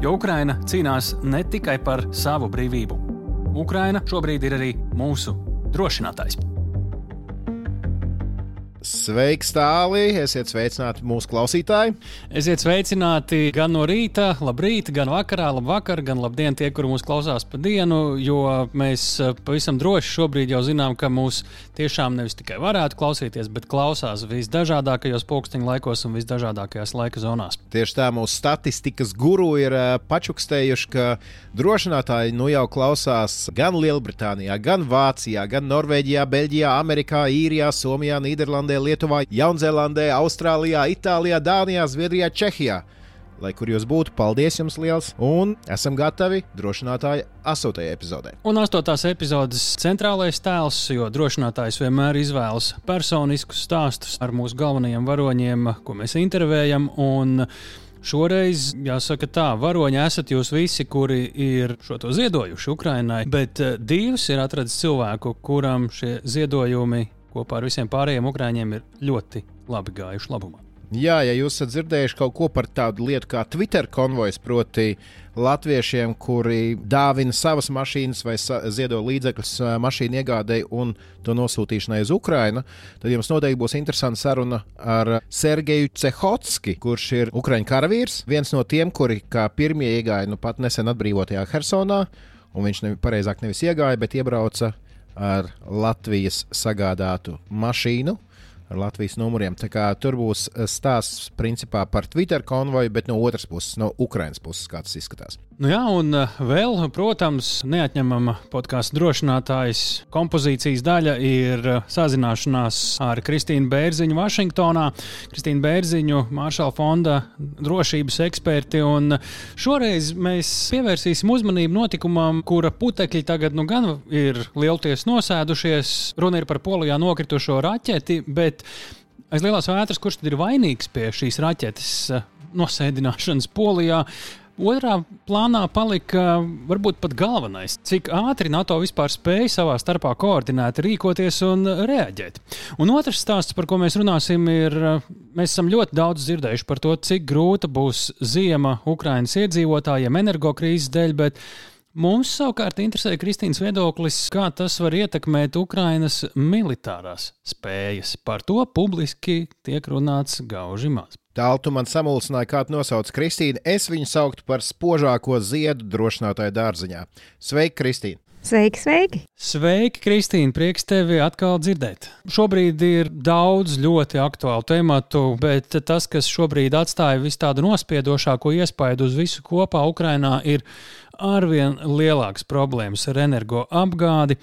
Jo Ukraina cīnās ne tikai par savu brīvību. Ukraina šobrīd ir arī mūsu drošinātājs. Sveiks, tālī! Esiet sveicināti mūsu klausītāji. Esiet sveicināti gan no rīta, labrīt, gan vakarā, labvakar, gan labdien tie, kuri mūs klausās pa dienu. Jo mēs eh, pavisam droši šobrīd jau zinām, ka mūs tiešām nevis tikai varētu klausīties, bet klausās visdažādākajos pulksteņa laikos un visdažādākajās laika zonās. Tieši tā mūsu statistikas guru ir eh, pačukstējuši, ka drošinātāji nu jau klausās gan Lielbritānijā, gan Vācijā, gan Norvēģijā, Beļģijā, Amerikā, Īrijā, Somijā, Nīderlandē. Nīderlandē, Lietuvā, Jaunzēlandē, Austrālijā, Itālijā, Dānijā, Zviedrijā, Čehijā. Lai kur jūs būtu, paldies jums liels! Un esam gatavi drošinātāja astotajai epizodē. Un astotās epizodes centrālais tēls, jo drošinātājs vienmēr izvēlas personiskus stāstus ar mūsu galvenajiem varoņiem, ko mēs intervējam. Šoreiz, jāsaka, tā, varoņi esat jūs visi, kuri ir šo to ziedojuši Ukraiņai, bet uh, Dievs ir atradis cilvēku, kuram šie ziedojumi kopā ar visiem pārējiem ukrāņiem ir ļoti labi gājuši labumā. Jā, ja jūs esat dzirdējuši kaut ko par tādu lietu kā Twitter konvojs, proti, latviešiem, kuri dāvina savas mašīnas vai ziedo līdzekļus mašīnu iegādēji un to nosūtīšanai uz Ukrajinu, tad jums noteikti būs interesanta saruna ar Sergeju Cehotski, kurš ir Ukrāņu karavīrs, viens no tiem, kuri kā pirmie iegāja nu pat nesen atbrīvotajā Hersonā, un viņš ne, pareizāk nevis iegāja, bet iebrauca ar Latvijas sagādātu mašīnu. Ar Latvijas numuriem. Tur būs stāsts principā par Twitter konvoju, bet no otras puses, no Ukraiņas puses, kā tas izskatās. Nu jā, un eh, vēl, protams, neatņemama podkāstu drošinātājs kompozīcijas daļa ir eh, sazināšanās ar Kristīnu Bērziņu Vašingtonā. Kristīna Bērziņu, Maršala fonda drošības eksperti. Šoreiz mēs pievērsīsim uzmanību notikumam, kura putekļi tagad nu gan ir lielties nosēdušies. Runa ir par polijā nokritušo raķeti, bet aiz lielās vētras, kurš tad ir vainīgs pie šīs raķetes? Eh, nosēdināšanas polijā. Otrā plānā palika varbūt pat galvenais, cik ātri NATO vispār spēja savā starpā koordinēt, rīkoties un reaģēt. Un otrs stāsts, par ko mēs runāsim, ir, mēs esam ļoti daudz dzirdējuši par to, cik grūta būs ziema Ukraiņas iedzīvotājiem energokrīzes dēļ, bet Mums savukārt interesē Kristīnas viedoklis, kā tas var ietekmēt Ukrainas militārās spējas. Par to publiski tiek runāts gauži maz. Tālu tu man samulsināji, kā tu nosauc Kristīnu. Es viņu sauktu par spožāko ziedu drošinātāju dārziņā. Sveiki, Kristīna! Sveiki, sveiki! Sveiki, Kristīna! Prieks tevi atkal dzirdēt. Šobrīd ir daudz ļoti aktuālu tematu, bet tas, kas šobrīd atstāja visu tādu nospiedošāko iespaidu uz visu kopā Ukrainā, ir arvien lielākas problēmas ar energoapgādi.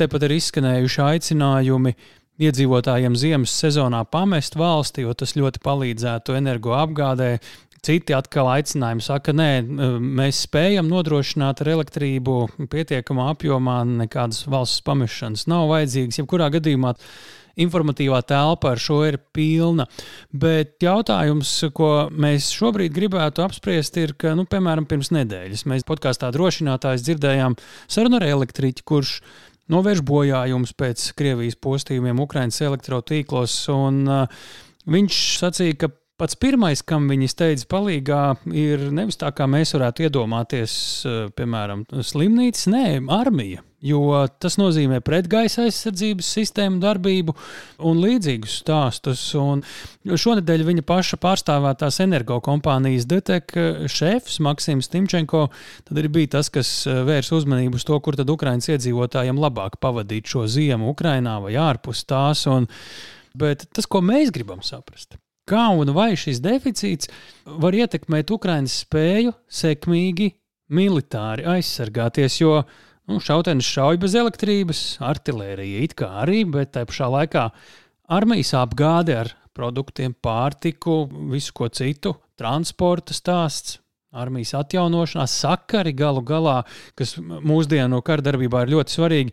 Tepat ir izskanējuši aicinājumi iedzīvotājiem ziemas sezonā pamest valsti, jo tas ļoti palīdzētu energoapgādē. Citi atkal aicinājumi saka, nē, mēs spējam nodrošināt ar elektrību pietiekamā apjomā, nekādas valsts pamešanas nav vajadzīgas. Jebkurā gadījumā informatīvā telpa ar šo ir pilna. Bet jautājums, ko mēs šobrīd gribētu apspriest, ir, ka, nu, piemēram, pirms nedēļas mēs podkāstā drošinātājs dzirdējām sarunu ar elektriķi, kurš novērš bojājumus pēc Krievijas postījumiem Ukraiņas elektrotīklos. Un, uh, viņš sacīja, ka pats pirmais, kam viņi steidz palīgā, ir nevis tā, kā mēs varētu iedomāties, uh, piemēram, slimnīcas, nē, armija. Jo tas nozīmē pretgaisa aizsardzības sistēmu darbību un līdzīgus stāstus. Un šonadēļ viņa paša pārstāvētās energokompānijas DTEK šefs Maksims Timčenko bija tas, kas eh, vērs uzmanību uz to, kur tad Ukraiņas iedzīvotājiem labāk pavadīt šo ziemu Ukrainā vai ārpus tās. Un, bet tas, ko mēs gribam saprast, kā un vai šis deficīts var ietekmēt Ukraiņas spēju sekmīgi militāri aizsargāties, jo Nu, šautenis šauj bez elektrības, artērija it kā arī, bet tā pašā laikā armijas apgāde ar produktiem, pārtiku, visu ko citu, transporta stāsts. armijas atjaunošanās, sakari galu galā, kas mūsdienu kardarbībā ir ļoti svarīgi.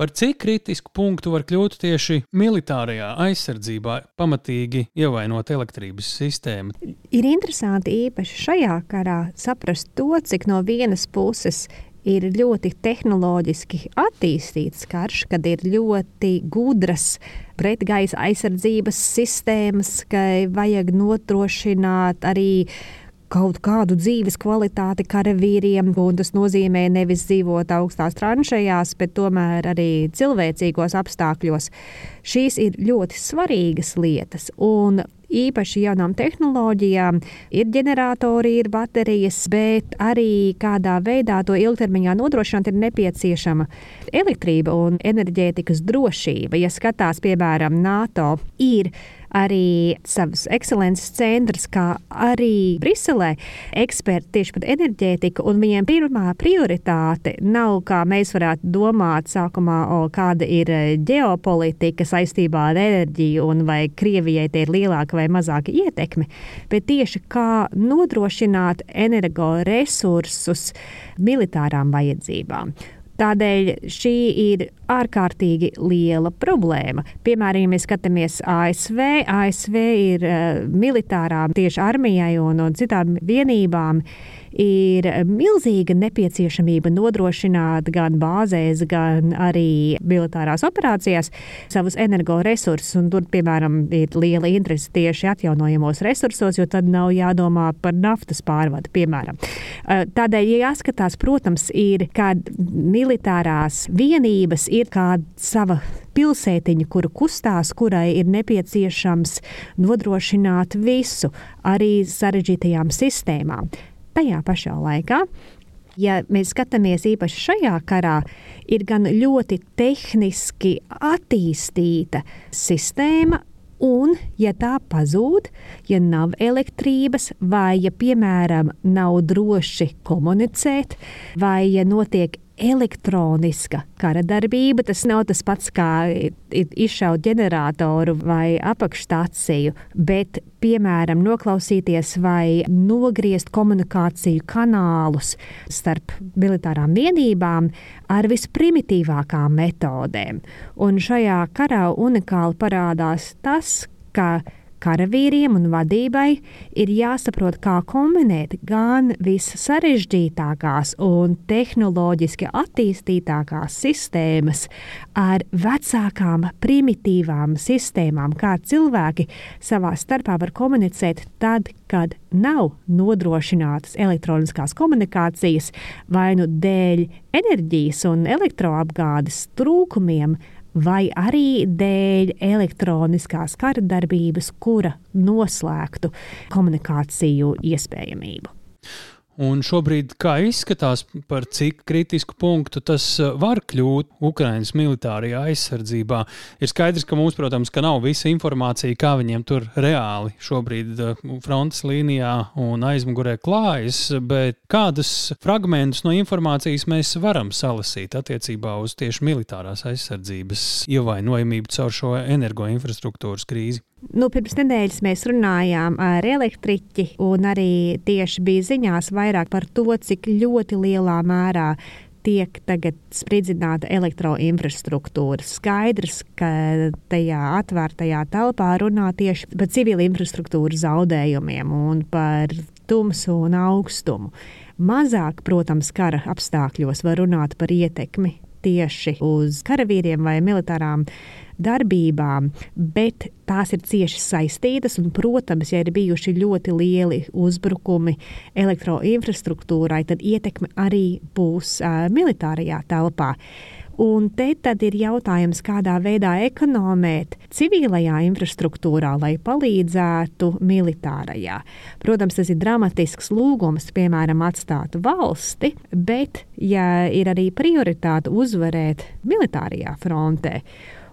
Par cik kritisku punktu var kļūt tieši militārajā aizsardzībā, pamatīgi ievainot elektrības sistēmu? Ir interesanti īpaši šajā karā saprast to, cik no vienas puses ir ļoti tehnoloģiski attīstīts karš, kad ir ļoti gudras pretgaisa aizsardzības sistēmas, ka vajag nodrošināt arī kaut kādu dzīves kvalitāti karavīriem, un tas nozīmē nevis dzīvot augstās tranšējās, bet tomēr arī cilvēcīgos apstākļos. Šīs ir ļoti svarīgas lietas, un īpaši jaunām tehnoloģijām, ir ģeneratori, ir baterijas, bet arī kādā veidā to ilgtermiņā nodrošināt ir nepieciešama elektrība un enerģētikas drošība. Ja skatās, piemēram, NATO, ir arī savas ekscelences centrs, kā arī Briselē eksperti tieši par enerģētiku, un viņiem pirmā prioritāte nav, kā mēs varētu domāt sākumā, o, kāda ir e, ģeopolitika saistībā ar enerģiju, un vai Krievijai tie ir lielāka vai mazāka ietekme, bet tieši kā nodrošināt energoresursus militārām vajadzībām. Tādēļ šī ir ārkārtīgi liela problēma. Piemēram, ja mēs skatāmies ASV, ASV ir uh, militārām tieši armijai un, un citām vienībām ir milzīga nepieciešamība nodrošināt gan bāzēs, gan arī militārās operācijās savus energoresursus. Tur, piemēram, ir liela interese tieši atjaunojamos resursos, jo tad nav jādomā par naftas pārvadu, piemēram. Tādēļ, ja jāskatās, protams, ir, kad militārās vienības ir kāda sava pilsētiņa, kuru kustās, kurai ir nepieciešams nodrošināt visu, arī sarežģītajām sistēmām. Tajā pašā laikā ja mēs skatāmies īpaši šajā karā, ir gan ļoti tehniski attīstīta sistēma. Un, ja tā pazūd, ja nav elektrības, vai, ja, piemēram, nav droši komunicēt, vai, ja notiek elektroniska kara darbība. Tas nav tas pats, kā izšaut ģeneratoru vai apakšstāciju, bet, piemēram, noklausīties vai nogriezt komunikāciju kanālus starp militārām vienībām ar visprimitīvākām metodēm. Un šajā karā unikāli parādās tas, ka Karavīriem un vadībai ir jāsaprot, kā kombinēt gan vissarežģītākās un tehnoloģiski attīstītākās sistēmas ar vecākām, primitīvām sistēmām, kā cilvēki savā starpā var komunicēt tad, kad nav nodrošinātas elektroniskās komunikācijas vai nu dēļ enerģijas un elektroapgādes trūkumiem vai arī dēļ elektroniskās kara darbības, kura noslēgtu komunikāciju iespējamību. Un šobrīd, kā izskatās, par cik kritisku punktu tas uh, var kļūt Ukraiņas militārajā aizsardzībā, ir skaidrs, ka mums, protams, ka nav visa informācija, kā viņiem tur reāli šobrīd uh, frontes līnijā un aizmugurē klājas, bet kādus fragmentus no informācijas mēs varam salasīt attiecībā uz tieši militārās aizsardzības ievainojamību caur šo energoinfrastruktūras krīzi? Nu, pirms nedēļas mēs runājām ar elektriķi, un arī tieši bija ziņās vairāk par to, cik ļoti lielā mērā tiek tagad spridzināta elektroinfrastruktūra. Skaidrs, ka tajā atvērtajā telpā runā tieši par civila infrastruktūras zaudējumiem un par tumsu un augstumu. Mazāk, protams, kara apstākļos var runāt par ietekmi tieši uz karavīriem vai militārām darbībām, bet tās ir cieši saistītas. Un, protams, ja ir bijuši ļoti lieli uzbrukumi elektroinfrastruktūrai, tad ietekme arī būs uh, militārajā telpā. Un te tad ir jautājums, kādā veidā ekonomēt civilajā infrastruktūrā, lai palīdzētu militārajā. Protams, tas ir dramatisks lūgums, piemēram, atstāt valsti, bet ja ir arī prioritāte uzvarēt militārajā frontē,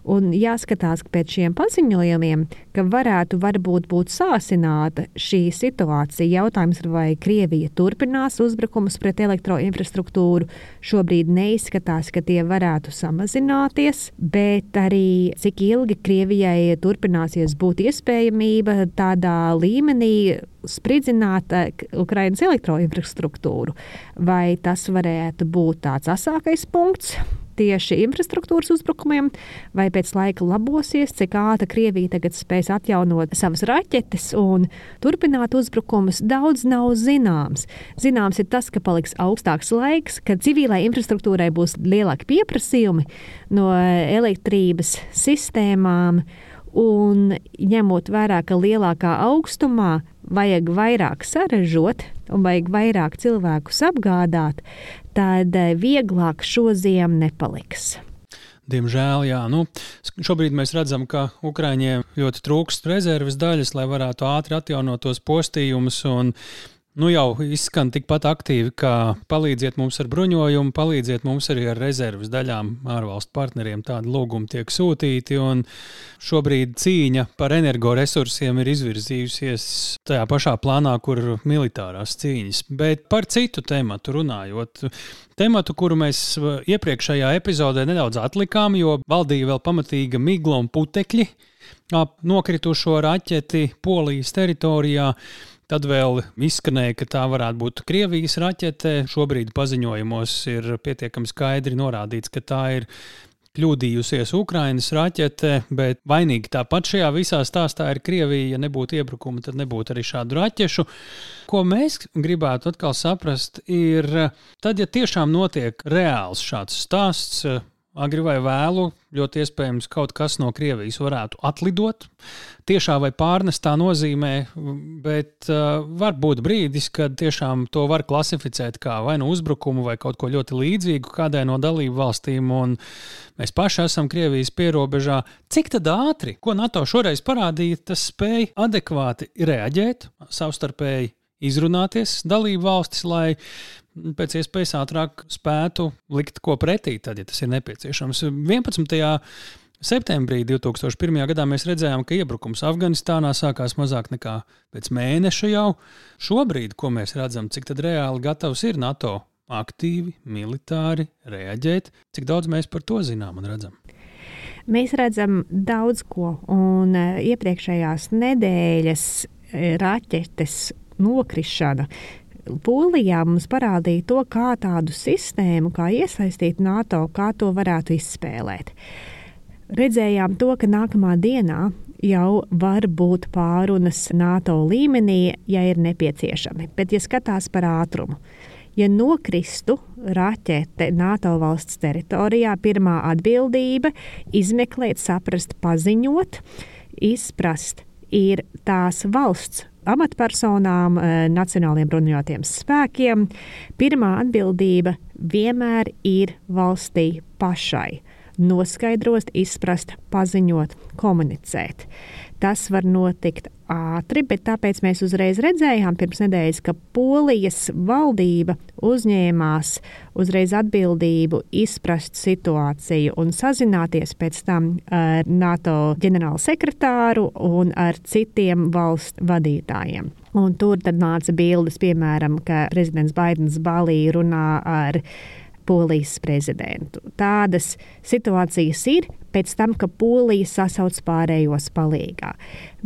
Un jāskatās pēc šiem paziņojumiem, ka varētu varbūt būt sāsināta šī situācija. Jautājums ir, vai Krievija turpinās uzbrukumus pret elektroinfrastruktūru. Šobrīd neizskatās, ka tie varētu samazināties, bet arī cik ilgi Krievijai turpināsies būt iespējamība tādā līmenī spridzināt eh, Ukraiņas elektroinfrastruktūru. Vai tas varētu būt tāds asākais punkts? Tieši infrastruktūras uzbrukumiem, vai pēc laika labosies, cik ātri Krievija tagad spēs atjaunot savas raķetes un turpināt uzbrukumus, daudz nav zināms. Zināms ir tas, ka paliks augstāks laiks, kad civilai infrastruktūrai būs lielāki pieprasījumi no elektrības sistēmām, un ņemot vērā, ka lielākā augstumā vajag vairāk sarežot un vajag vairāk cilvēkus apgādāt, tad eh, vieglāk šo ziemu nepaliks. Diemžēl, jā. Nu, šobrīd mēs redzam, ka Ukrāņiem ļoti trūkst rezerves daļas, lai varētu ātri atjaunot tos postījumus. Un nu jau izskan tikpat aktīvi, kā palīdziet mums ar bruņojumu, palīdziet mums arī ar rezerves daļām. Ārvalstu partneriem tādi lūgumi tiek sūtīti, un šobrīd cīņa par energoresursiem ir izvirzījusies tajā pašā plānā, kur militārās cīņas. Bet par citu tematu runājot. Tematu, kuru mēs iepriekšējā epizodē nedaudz atlikām, jo valdīja vēl pamatīga migla un putekļi ap nokritušo raķeti Polijas teritorijā. Tad vēl izskanēja, ka tā varētu būt Krievijas raķete. Šobrīd paziņojumos ir pietiekami skaidri norādīts, ka tā ir kļūdījusies Ukraiņas raķete, bet vainīgi tāpat šajā visā stāstā ir Krievija. Ja nebūtu iebrukuma, tad nebūtu arī šādu raķešu. Ko mēs gribētu atkal saprast, ir tad, ja tiešām notiek reāls šāds stāsts agri vai vēlu, ļoti iespējams, kaut kas no Krievijas varētu atlidot. Tiešā vai pārnestā nozīmē, bet uh, var būt brīdis, kad tiešām to var klasificēt kā vai nu uzbrukumu, vai kaut ko ļoti līdzīgu kādai no dalību valstīm. Mēs paši esam Krievijas pierobežā. Cik ātri, ko NATO šoreiz parādīja, tas spēja adekvāti reaģēt, savstarpēji izrunāties dalību valstis, lai pēc iespējas ātrāk spētu likt ko pretī, tad, ja tas ir nepieciešams. 11. Septembrī 2001. gadā mēs redzējām, ka iebrukums Afganistānā sākās mazāk nekā pēc mēneša jau. Šobrīd, ko mēs redzam, cik reāli gatavs ir NATO aktīvi, militāri reaģēt, cik daudz mēs par to zinām un redzam. Mēs redzam daudz ko, un eh, iepriekšējās nedēļas eh, raķetes nokrišana Polijā mums parādīja to, kā tādu sistēmu, kā iesaistīt NATO, kā to varētu izspēlēt. Redzējām to, ka nākamā dienā jau var būt pārunas NATO līmenī, ja ir nepieciešami. Bet, ja skatās par ātrumu, ja nokristu raķete NATO valsts teritorijā, pirmā atbildība - izmeklēt, saprast, paziņot, izprast, ir tās valsts amatpersonām, eh, nacionāliem bruņotajiem spēkiem. Pirmā atbildība vienmēr ir valstī pašai. Noskaidrot, izprast, paziņot, komunicēt. Tas var notikt ātri, bet tāpēc mēs uzreiz redzējām pirms nedēļas, ka Polijas valdība uzņēmās uzreiz atbildību izprast situāciju un sazināties pēc tam ar NATO ģenerālu sekretāru un ar citiem valstu vadītājiem. Un tur tad nāca bildes, piemēram, ka prezidents Baidens Balī runā ar Polijas prezidentu. Tādas situācijas ir pēc tam, ka Polija sasauc pārējos palīgā.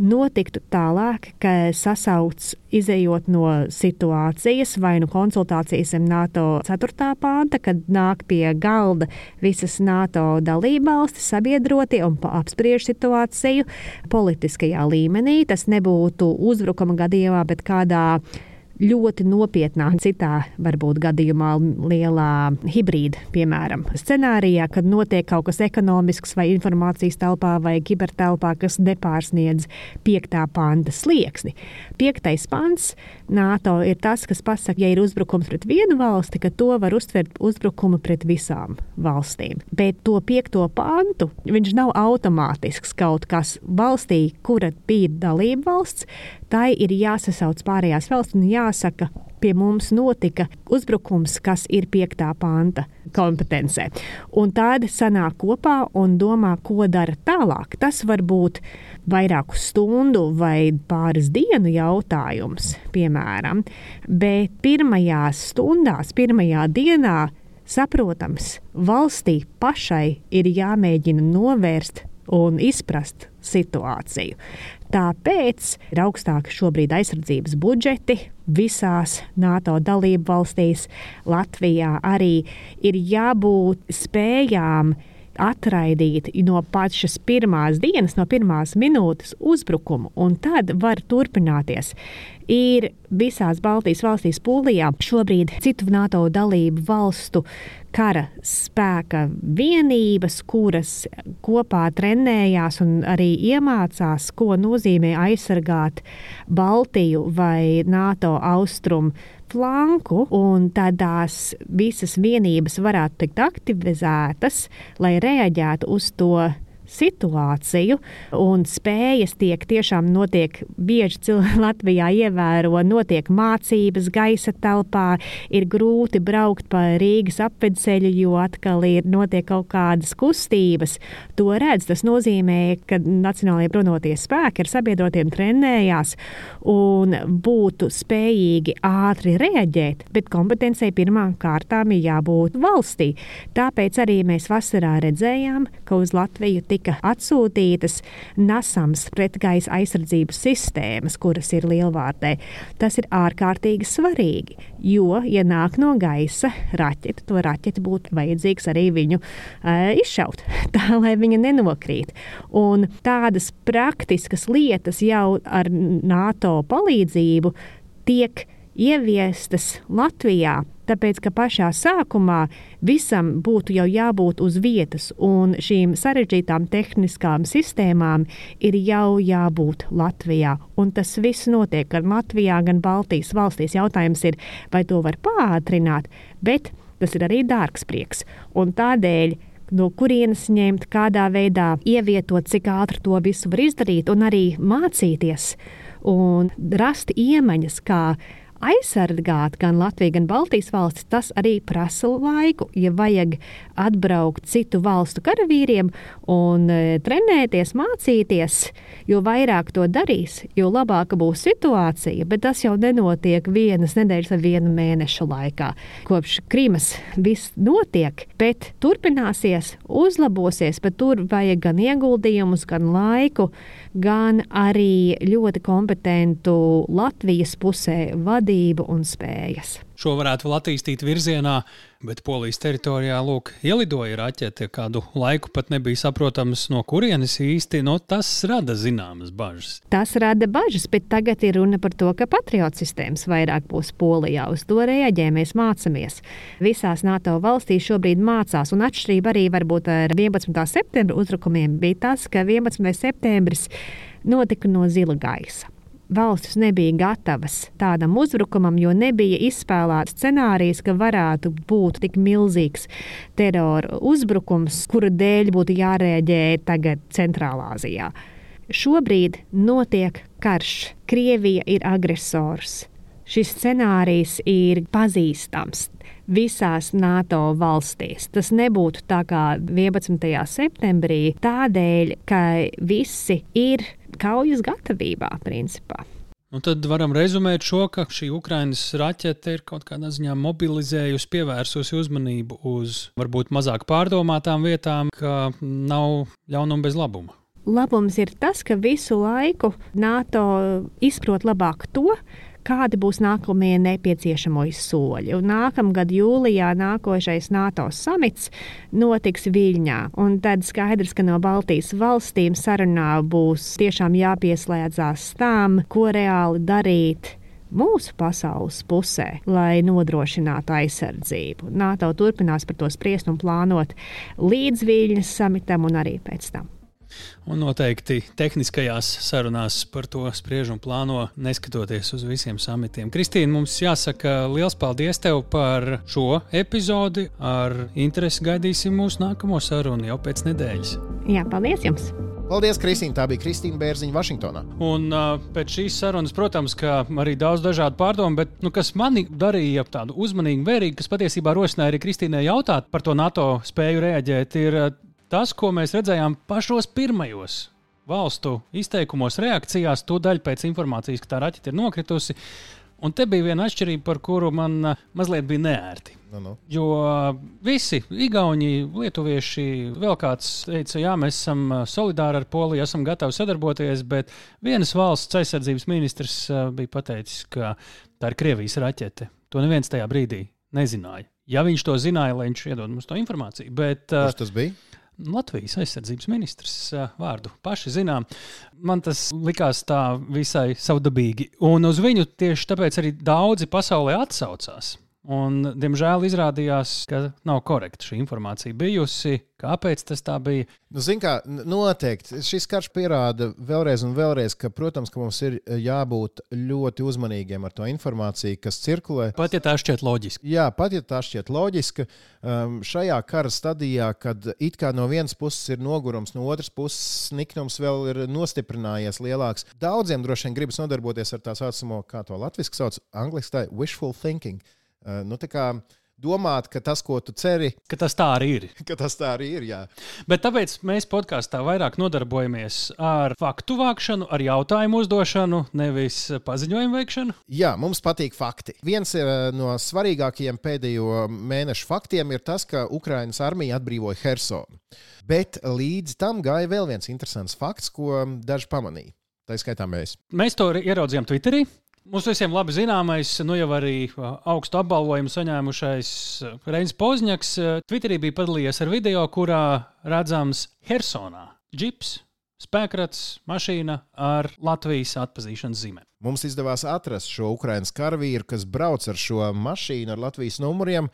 Notiktu tālāk, ka sasauc izējot no situācijas vai nu konsultācijas ar NATO 4. pānta, kad nāk pie galda visas NATO dalībvalstis, sabiedrotie un apspriež situāciju politiskajā līmenī. Tas nebūtu uzbrukuma gadījumā, bet kādā ļoti nopietnā, citā varbūt gadījumā lielā hibrīda, piemēram, scenārijā, kad notiek kaut kas ekonomisks vai informācijas telpā vai kibertelpā, kas nepārsniedz piektā panta slieksni. Piektais pants NATO ir tas, kas pasaka, ja ir uzbrukums pret vienu valsti, ka to var uztvert uzbrukumu pret visām valstīm. Bet to piekto pantu viņš nav automātisks kaut kas valstī, kura bija dalība valsts, tai ir jāsasauc pārējās valsts un jāsaka, pie mums notika uzbrukums, kas ir 5. panta kompetencē. Un tad sanāk kopā un domā, ko dara tālāk. Tas var būt vairāku stundu vai pāris dienu jautājums, piemēram. Bet pirmajās stundās, pirmajā dienā, saprotams, valstī pašai ir jāmēģina novērst un izprast situāciju. Tāpēc ir augstāki šobrīd aizsardzības budžeti visās NATO dalību valstīs. Latvijā arī ir jābūt spējām atraidīt no pašas pirmās dienas, no pirmās minūtes uzbrukumu, un tad var turpināties. Ir visās Baltijas valstīs, Polijā, šobrīd citu NATO dalību valstu kara spēka vienības, kuras kopā trenējās un arī iemācās, ko nozīmē aizsargāt Baltiju vai NATO austrumu flanku, un tādās visas vienības varētu tikt aktivizētas, lai reaģētu uz to situāciju, un spējas tiek tiešām notiek bieži Latvijā ievēro, notiek mācības gaisa telpā, ir grūti braukt pa Rīgas apvedceļu, jo atkal ir notiek kaut kādas kustības. To redz, tas nozīmē, ka Nacionālajie bruņoties spēki ar sabiedrotiem trenējās un būtu spējīgi ātri reaģēt, bet kompetencijai pirmām kārtām ir jābūt valstī. Tāpēc arī mēs vasarā redzējām, ka uz Latviju tika tika atsūtītas nasams pretgaisa aizsardzības sistēmas, kuras ir lielvārdē. Tas ir ārkārtīgi svarīgi, jo, ja nāk no gaisa raķete, to raķeti būtu vajadzīgs arī viņu uh, izšaut, tā lai viņa nenokrīt. Un tādas praktiskas lietas jau ar NATO palīdzību tiek ieviestas Latvijā, tāpēc ka pašā sākumā visam būtu jau jābūt uz vietas, un šīm sarežģītām tehniskām sistēmām ir jau jābūt Latvijā. Un tas viss notiek gan Latvijā, gan Baltijas valstīs. Jautājums ir, vai to var pātrināt, bet tas ir arī dārgs prieks. Un tādēļ no kurienes ņemt, kādā veidā ievietot, cik ātri to visu var izdarīt, un arī mācīties un rast iemaņas, kā aizsargāt gan Latviju, gan Baltijas valstis, tas arī prasa laiku. Ja vajag atbraukt citu valstu karavīriem un e, trenēties, mācīties, jo vairāk to darīs, jo labāka būs situācija. Bet tas jau nenotiek vienas nedēļas vai viena mēneša laikā. Kopš Krīmas viss notiek, bet turpināsies, uzlabosies, bet tur vajag gan ieguldījumus, gan laiku gan arī ļoti kompetentu Latvijas pusē vadību un spējas. Šo varētu vēl attīstīt virzienā, bet Polijas teritorijā lūk, ielidoja raķete. Kādu laiku pat nebija saprotams, no kurienes īsti no tas rada zināmas bažas. Tas rada bažas, bet tagad ir runa par to, ka patriotu sistēmas vairāk būs Polijā. Uz to reaģē, mēs mācāmies. Visās NATO valstīs šobrīd mācās, un atšķirība arī varbūt ar 11. septembra uzbrukumiem bija tas, ka 11. septembris notika no zila gaisa valstis nebija gatavas tādam uzbrukumam, jo nebija izspēlēts scenārijs, ka varētu būt tik milzīgs terora uzbrukums, kura dēļ būtu jārēģē tagad Centrālā Azijā. Šobrīd notiek karš. Krievija ir agresors. Šis scenārijs ir pazīstams visās NATO valstīs. Tas nebūtu tā kā 11. septembrī, tādēļ, ka visi ir kaujas gatavībā, principā. Nu, tad varam rezumēt šo, ka šī Ukraiņas raķete ir kaut kādā ziņā mobilizējusi, pievērsusi uzmanību uz varbūt mazāk pārdomātām vietām, ka nav ļaunuma bez labuma. Labums ir tas, ka visu laiku NATO izprot labāk to, kādi būs nākamie nepieciešamo soļi. Un nākamgad jūlijā nākošais NATO samits notiks Viļņā. Un tad skaidrs, ka no Baltijas valstīm sarunā būs tiešām jāpieslēdzās tām, ko reāli darīt mūsu pasaules pusē, lai nodrošinātu aizsardzību. NATO turpinās par to spriest un plānot līdz Viļņas samitam un arī pēc tam. Un noteikti tehniskajās sarunās par to spriež un plāno, neskatoties uz visiem samitiem. Kristīna, mums jāsaka liels paldies tev par šo epizodi. Ar interesi gaidīsim mūsu nākamo sarunu jau pēc nedēļas. Jā, paldies jums! Paldies, Kristīne. Tā bija Kristīna Bērziņa Vašingtonā. Un uh, pēc šīs sarunas, protams, ka arī daudz dažādu pārdomu, bet nu, kas mani darīja tādu uzmanīgu, vērīgu, kas patiesībā rosināja arī Kristīnai jautāt par to NATO spēju reaģēt, ir uh, tas, ko mēs redzējām pašos pirmajos valstu izteikumos, reakcijās, tūdaļ pēc informācijas, ka tā raķete ir nokritusi. Un te bija viena atšķirība, par kuru man uh, mazliet bija neērti. Nu, nu. Jo uh, visi, Igauni, Lietuvieši, vēl kāds teica, jā, mēs esam uh, solidāri ar Poliju, esam gatavi sadarboties, bet vienas valsts aizsardzības ministrs bija pateicis, ka tā ir Krievijas raķete. To neviens tajā brīdī nezināja. Ja viņš to zināja, lai viņš iedod mums to informāciju. Bet, Kurš tas bija? Latvijas aizsardzības ministrs vārdu paši zinām. Man tas likās tā visai savdabīgi. Un uz viņu tieši tāpēc arī daudzi pasaulē atsaucās. Un, diemžēl izrādījās, ka nav korekta šī informācija bijusi. Kāpēc tas tā bija? Nu, Ziniet, kā noteikti šis karš pierāda vēlreiz un vēlreiz, ka, protams, ka mums ir jābūt ļoti uzmanīgiem ar to informāciju, kas cirkulē. Pat ja tā šķiet loģiski. Jā, pat ja tā šķiet loģiska, um, šajā kara stadijā, kad it kā no vienas puses ir nogurums, no otras puses niknums vēl ir nostiprinājies lielāks, daudziem droši vien gribas nodarboties ar tā saucamo, kā to latviešu sauc, angļuiski tā wishful thinking. Uh, nu, domāt, ka tas, ko tu ceri, ka tas tā arī ir. Ka tas tā arī ir jā. Bet tāpēc mēs podkāstā vairāk nodarbojamies ar faktu vākšanu, ar jautājumu uzdošanu, nevis paziņojumu veikšanu. Jā, mums patīk fakti. Viens no svarīgākajiem pēdējo mēnešu faktiem ir tas, ka Ukraiņas armija atbrīvoja Hersonu. Bet līdz tam gāja vēl viens interesants fakts, ko daži pamanīja. Tā skaitā mēs. Mēs to ieraudzījām Twitterī. Mums visiem labi zināmais, nu jau arī augstu apbalvojumu saņēmušais Reinis Pozņaks Twitterī bija padalījies ar video, kurā redzams Hersonā džips, spēkrats, mašīna ar Latvijas atpazīšanas zīmēm. Mums izdevās atrast šo Ukraiņas karavīru, kas brauc ar šo mašīnu ar Latvijas numuriem.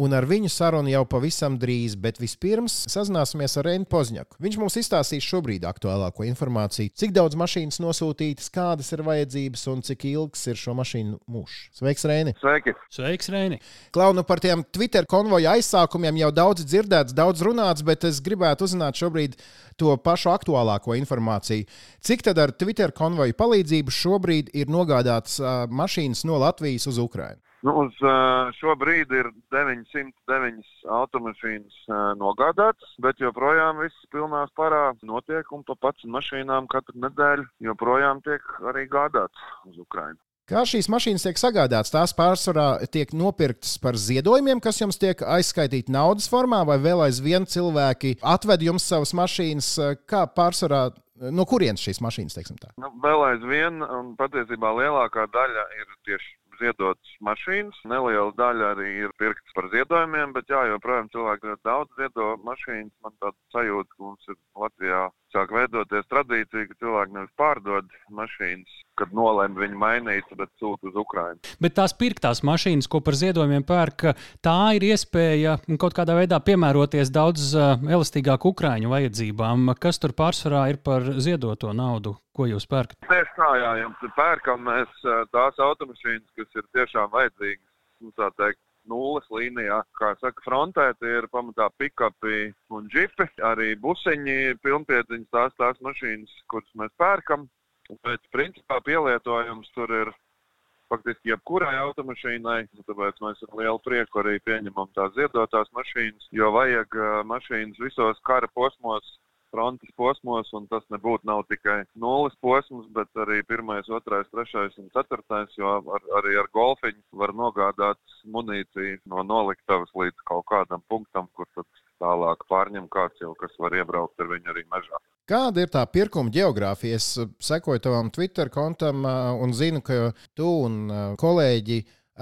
Un ar viņu sarunu jau pavisam drīz, bet vispirms sazināsimies ar Reinu Pozņaku. Viņš mums izstāstīs šobrīd aktuālāko informāciju, cik daudz mašīnas nosūtītas, kādas ir vajadzības un cik ilgs ir šo mašīnu mūžs. Sveiks, Reini! Sveiki! Sveiks, Reini! Klaunu par tiem Twitter konvoja aizsākumiem jau daudz dzirdēts, daudz runāts, bet es gribētu uzzināt šobrīd to pašu aktuālāko informāciju. Cik tad ar Twitter konvoju palīdzību šobrīd ir nogādātas uh, mašīnas no Latvijas uz Ukrajinu? Nu, uz uh, šo brīdi ir 909 automašīnas uh, nogādātas, bet joprojām viss pilnā parā notiek un pa pats mašīnām katru nedēļu joprojām tiek arī gādāts uz Ukrajinu. Kā šīs mašīnas tiek sagādātas? Tās pārsvarā tiek nopirktas par ziedojumiem, kas jums tiek aizskaitīti naudas formā, vai vēl aizvien cilvēki atved jums savas mašīnas? Kā pārsvarā, no kurienes šīs mašīnas? Nu, vēl aizvien, un patiesībā lielākā daļa ir tieši ziedotas mašīnas. Neliela daļa arī ir pirktas par ziedojumiem, bet jā, joprojām cilvēki ļoti daudz ziedo mašīnas. Man tāda sajūta, ka mums ir Latvijā sāk veidoties tradīcija, ka cilvēki nevis pārdod mašīnas, kad nolēma viņu mainīt, bet sūta uz Ukrajinu. Bet tās pirktās mašīnas, ko par ziedojumiem pērk, tā ir iespēja kaut kādā veidā piemēroties daudz elastīgāk Ukraiņu vajadzībām. Kas tur pārsvarā ir par ziedoto naudu? Ko jūs pērkat? Jums ir pērkam mēs tās automašīnas, kas ir tiešām vajadzīgas, nu, tā teikt, nulles līnijā. Kā saka, frontē tie ir pamatā pikapi un džipi, arī busiņi, pilnpiedziņas, tās tās mašīnas, kuras mēs pērkam. Bet principā pielietojums tur ir faktiski jebkurai automašīnai. Tāpēc mēs ar lielu prieku arī pieņemam tās ziedotās mašīnas, jo vajag uh, mašīnas visos kara posmos frontes posmos, un tas nebūtu nav tikai nulles posms, bet arī pirmais, otrais, trešais un ceturtais, jo ar, arī ar golfiņu var nogādāt munīciju no noliktavas līdz kaut kādam punktam, kur tad tālāk pārņem kāds jau, kas var iebraukt ar viņu arī mežā. Kāda ir tā pirkuma geogrāfija? Es sekoju tavam Twitter kontam un zinu, ka tu un kolēģi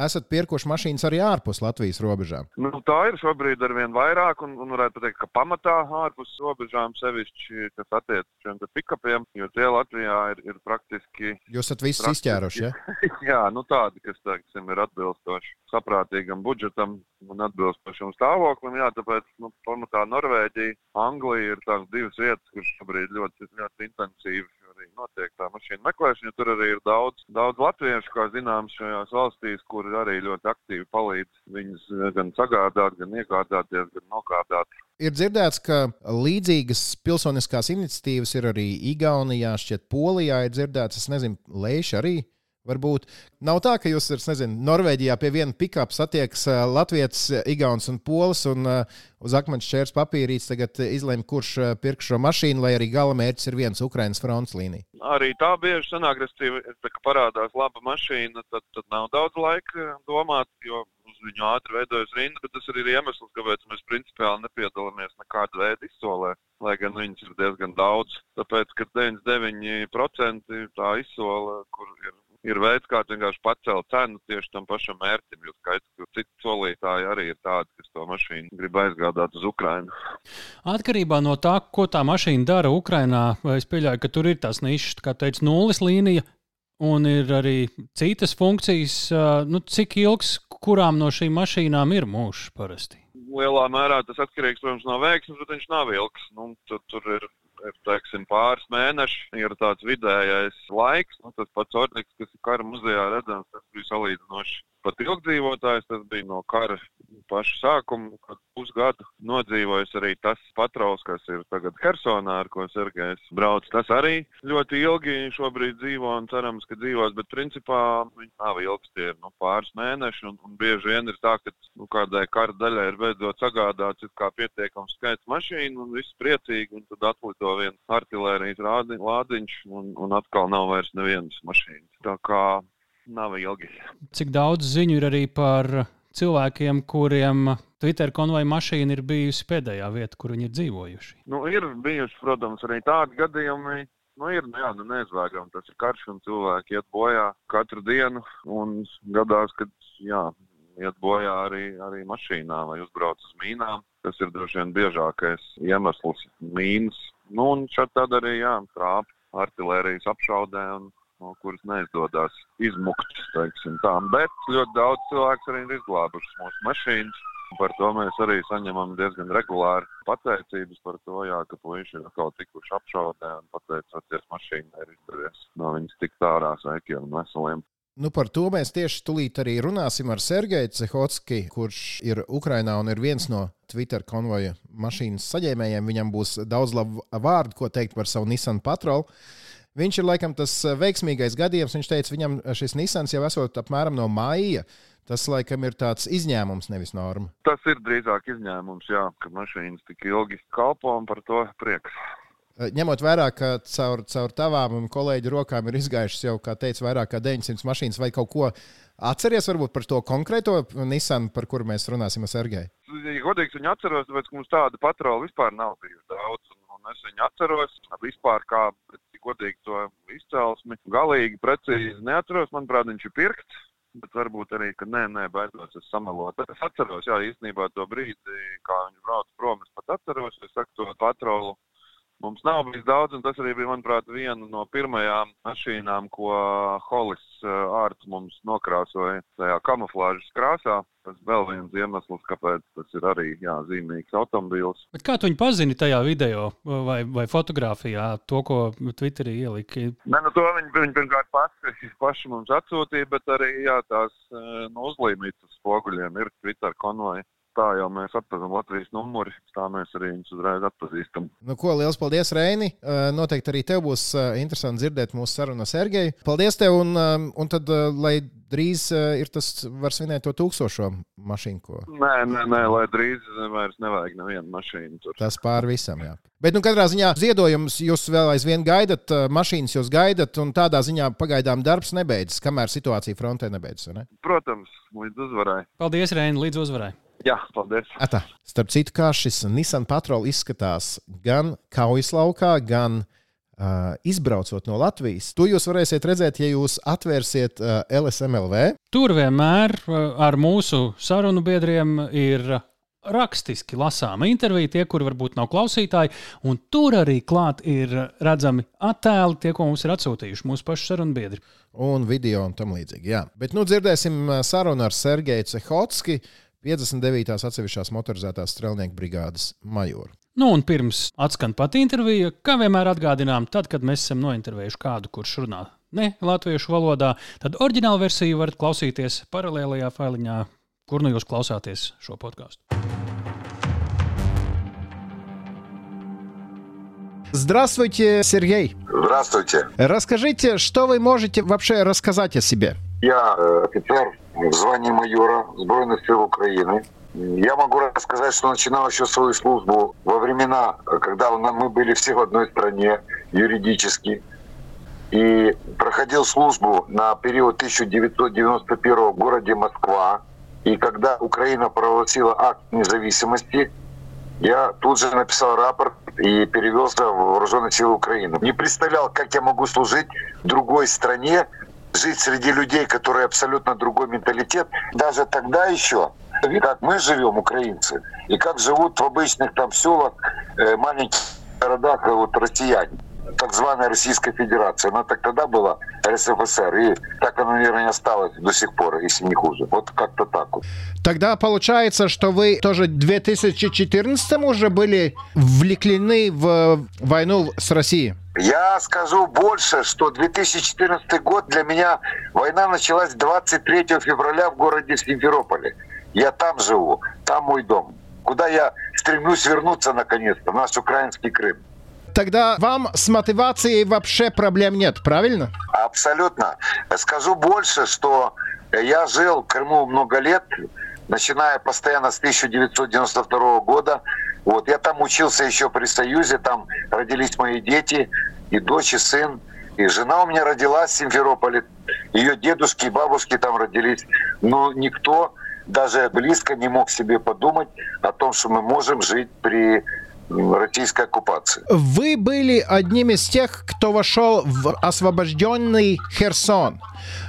esat pirkuši mašīnas arī ārpus Latvijas robežām? Nu, tā ir šobrīd ar vien vairāk, un, un varētu teikt, ka pamatā ārpus robežām sevišķi, kas attiecas šiem pikapiem, jo tie Latvijā ir, ir praktiski. Jūs esat visus izķēruši, ja? Jā, nu tādi, kas, teiksim, ir atbilstoši saprātīgam budžetam un atbilstošam stāvoklim. Jā, tāpēc, nu, pamatā Norvēģija, Anglija ir tās divas vietas, kuras šobrīd ļoti, ļoti intensīvi arī notiek tā mašīna meklēšana. Tur arī ir daudz, daudz latviešu, kā zināms, šajās valstīs, kuri arī ļoti aktīvi palīdz viņus gan sagādāt, gan iegādāties, gan nogādāt. Ir dzirdēts, ka līdzīgas pilsoniskās iniciatīvas ir arī Igaunijā, šķiet, Polijā ir dzirdēts. Es nezinu, Leiša arī Varbūt nav tā, ka jūs, es nezinu, Norvēģijā pie viena pikapa satiekas Latvijas, Igauns un Polis, un uh, uz akmens čērs papīrītes tagad izlemj, kurš pirks šo mašīnu, lai arī gala mērķis ir viens Ukraiņas fronts līnija. Arī tā bieži sanāk, ka parādās laba mašīna, tad, tad nav daudz laika domāt, jo uz viņu ātri veidojas rinda, bet tas arī ir iemesls, kāpēc mēs principiāli nepiedalāmies nekāda veida izsolē. Lai gan viņas ir diezgan daudz, tāpēc, ka 99% tā izsola, kur ir ir veids, kā vienkārši pacelt cenu tieši tam pašam mērķim. Jo skaidrs, ka citi solītāji arī ir tādi, kas to mašīnu grib aizgādāt uz Ukrajinu. Atkarībā no tā, ko tā mašīna dara Ukrajinā, es pieļauju, ka tur ir tās nišas, kā teica, nulles līnija. Un ir arī citas funkcijas, nu, cik ilgs kurām no šīm mašīnām ir mūžs parasti. Lielā mērā tas atkarīgs protams, no veiksmes, bet viņš nav ilgs. Nu, tur, tur ir ir teiksim, pāris mēneši, ir tāds vidējais laiks. Nu, tas pats ornīks, kas ir kara muzejā redzams, tas bija salīdzinoši pat ilgdzīvotājs. Tas bija no kara paša sākuma, kad pusgadu nodzīvojis arī tas patrols, kas ir tagad Hersonā, ar ko Sergejs brauc. Tas arī ļoti ilgi šobrīd dzīvo un cerams, ka dzīvos, bet principā viņi nav ilgs, tie ir nu, pāris mēneši. Un, un bieži vien ir tā, ka nu, kādai kara daļai ir beidzot sagādāts pietiekams skaits mašīnu un viss priecīgi, un tad atlido viens artilērijas lādiņš un, un atkal nav vairs nevienas mašīnas. Tā kā nav ilgi. Cik daudz ziņu ir arī par cilvēkiem, kuriem Twitter konvoja mašīna ir bijusi pēdējā vieta, kur viņi ir dzīvojuši? Nu, ir bijuši, protams, arī tādi gadījumi. Nu, ir nu, jā, nu, neizbēgami. Tas ir karš, un cilvēki iet bojā katru dienu. Gadās, kad jā, iet bojā arī, arī mašīnā vai uzbrauc uz mīnām. Tas ir droši vien biežākais iemesls - mīnas. Nu, un šeit tad arī jā, trāpa artērijas apšaudē un no kuras neizdodas izmukt. Bet ļoti daudz cilvēku arī ir izglābušas mūsu mašīnas. Par to mēs arī saņemam diezgan regulāri pateicības par to, jā, ka puiši ir atkal tikuši apšaudē un pateicoties mašīnai ir izdevies no viņas tikt ārā sveikiem un veseliem. Nu, par to mēs tieši tulīt arī runāsim ar Sergeju Cehotski, kurš ir Ukrainā un ir viens no Twitter konvoja mašīnas saņēmējiem. Viņam būs daudz labu vārdu, ko teikt par savu Nissan patrolu. Viņš ir laikam tas veiksmīgais gadījums. Viņš teica, viņam šis Nissans jau esot apmēram no maija. Tas laikam ir tāds izņēmums, nevis norma. Tas ir drīzāk izņēmums, jā, ka mašīnas tik ilgi kalpo un par to prieks. Eh, ņemot vērā, ka caur, caur tavām un kolēģu rokām ir izgājušas jau, kā teicu, vairāk kā 900 mašīnas, vai kaut ko atceries varbūt par to konkrēto Nissan, par kuru mēs runāsim ar Sergeju? Ja godīgi viņu atceros, tāpēc, ka mums tāda patrola vispār nav bijusi daudz. Un, es viņu atceros vispār kā godīgi to izcelsmi. Galīgi precīzi neatceros, manuprāt, viņš ir pirkts. Bet varbūt arī, ka nē, nē, baidos es samalot. Es atceros, jā, īstenībā to brīdi, kā viņš brauc prom, es pat atceros, es saku to patrolu Mums nav bijis daudz, un tas arī bija, manuprāt, viena no pirmajām mašīnām, ko Holis ārts eh, mums nokrāsoja tajā kamuflāžas krāsā. Tas vēl viens iemesls, kāpēc tas ir arī jā, zīmīgs automobīls. Bet kā tu viņu pazini tajā video vai, vai fotografijā, to, ko Twitterī ielika? Nē, nu to viņi, viņi pirmkārt paši, paši mums atsūtīja, bet arī jā, tās eh, nu, uzlīmītas spoguļiem ir Twitter konvoji tā jau mēs atpazīstam Latvijas numuri, tā mēs arī viņus uzreiz atpazīstam. Nu, ko, liels paldies, Reini. Noteikti arī tev būs interesanti dzirdēt mūsu sarunu ar Sergeju. Paldies tev, un, un tad, lai drīz ir tas, var svinēt to tūkstošo mašīnu. Ko... Nē, nē, nē, lai drīz vairs nevajag nevienu mašīnu. Tur. Tas pāri visam, jā. Bet, nu, katrā ziņā ziedojums jūs vēl aizvien gaidat, mašīnas jūs gaidat, un tādā ziņā pagaidām darbs nebeidzas, kamēr situācija frontē nebeidzas. Ne? Protams, līdz uzvarai. Paldies, Reini, līdz uzvarai. Jā, paldies. Atā. Starp citu, kā šis Nissan Patrol izskatās gan kaujas laukā, gan uh, izbraucot no Latvijas, to jūs varēsiet redzēt, ja jūs atvērsiet uh, LSMLV. Tur vienmēr ar mūsu sarunu biedriem ir rakstiski lasāma intervija, tie, kuri varbūt nav klausītāji, un tur arī klāt ir redzami attēli, tie, ko mums ir atsūtījuši mūsu pašu sarunu biedri. Un video un tam līdzīgi. Jā. Bet nu dzirdēsim sarunu ar Sergeju Cehotski 59. atsevišķās motorizētās strelnieku brigādes majoru. Nu, un pirms atskan pati intervija, kā vienmēr atgādinām, tad, kad mēs esam nointervējuši kādu, kurš runā ne latviešu valodā, tad oriģinālu versiju varat klausīties paralēlajā failiņā, kur nu jūs klausāties šo podkāstu. Здравствуйте, Сергей. Здравствуйте. Расскажите, что вы можете вообще рассказать о себе? Я э, офицер в звании майора Сбройных сил Украины. Я могу рассказать, что начинал еще свою службу во времена, когда мы были все в одной стране юридически. И проходил службу на период 1991 в городе Москва. И когда Украина провозгласила акт независимости, я тут же написал рапорт и перевелся в вооруженные силы Украины. Не представлял, как я могу служить в другой стране, жить среди людей, которые абсолютно другой менталитет. Даже тогда еще, как мы живем, украинцы, и как живут в обычных там селах, э, маленьких городах вот, россияне так званая Российская Федерация. Она так тогда была РСФСР, и так она, наверное, не осталась до сих пор, если не хуже. Вот как-то так вот. Тогда получается, что вы тоже в 2014 уже были влеклены в войну с Россией? Я скажу больше, что 2014 год для меня война началась 23 февраля в городе Симферополе. Я там живу, там мой дом, куда я стремлюсь вернуться наконец-то, наш украинский Крым. Тогда вам с мотивацией вообще проблем нет, правильно? Абсолютно. Скажу больше, что я жил в Крыму много лет, начиная постоянно с 1992 года. Вот я там учился еще при Союзе, там родились мои дети, и дочь, и сын. И жена у меня родилась в Симферополе. Ее дедушки и бабушки там родились. Но никто даже близко не мог себе подумать о том, что мы можем жить при российской оккупации. Вы были одним из тех, кто вошел в освобожденный Херсон.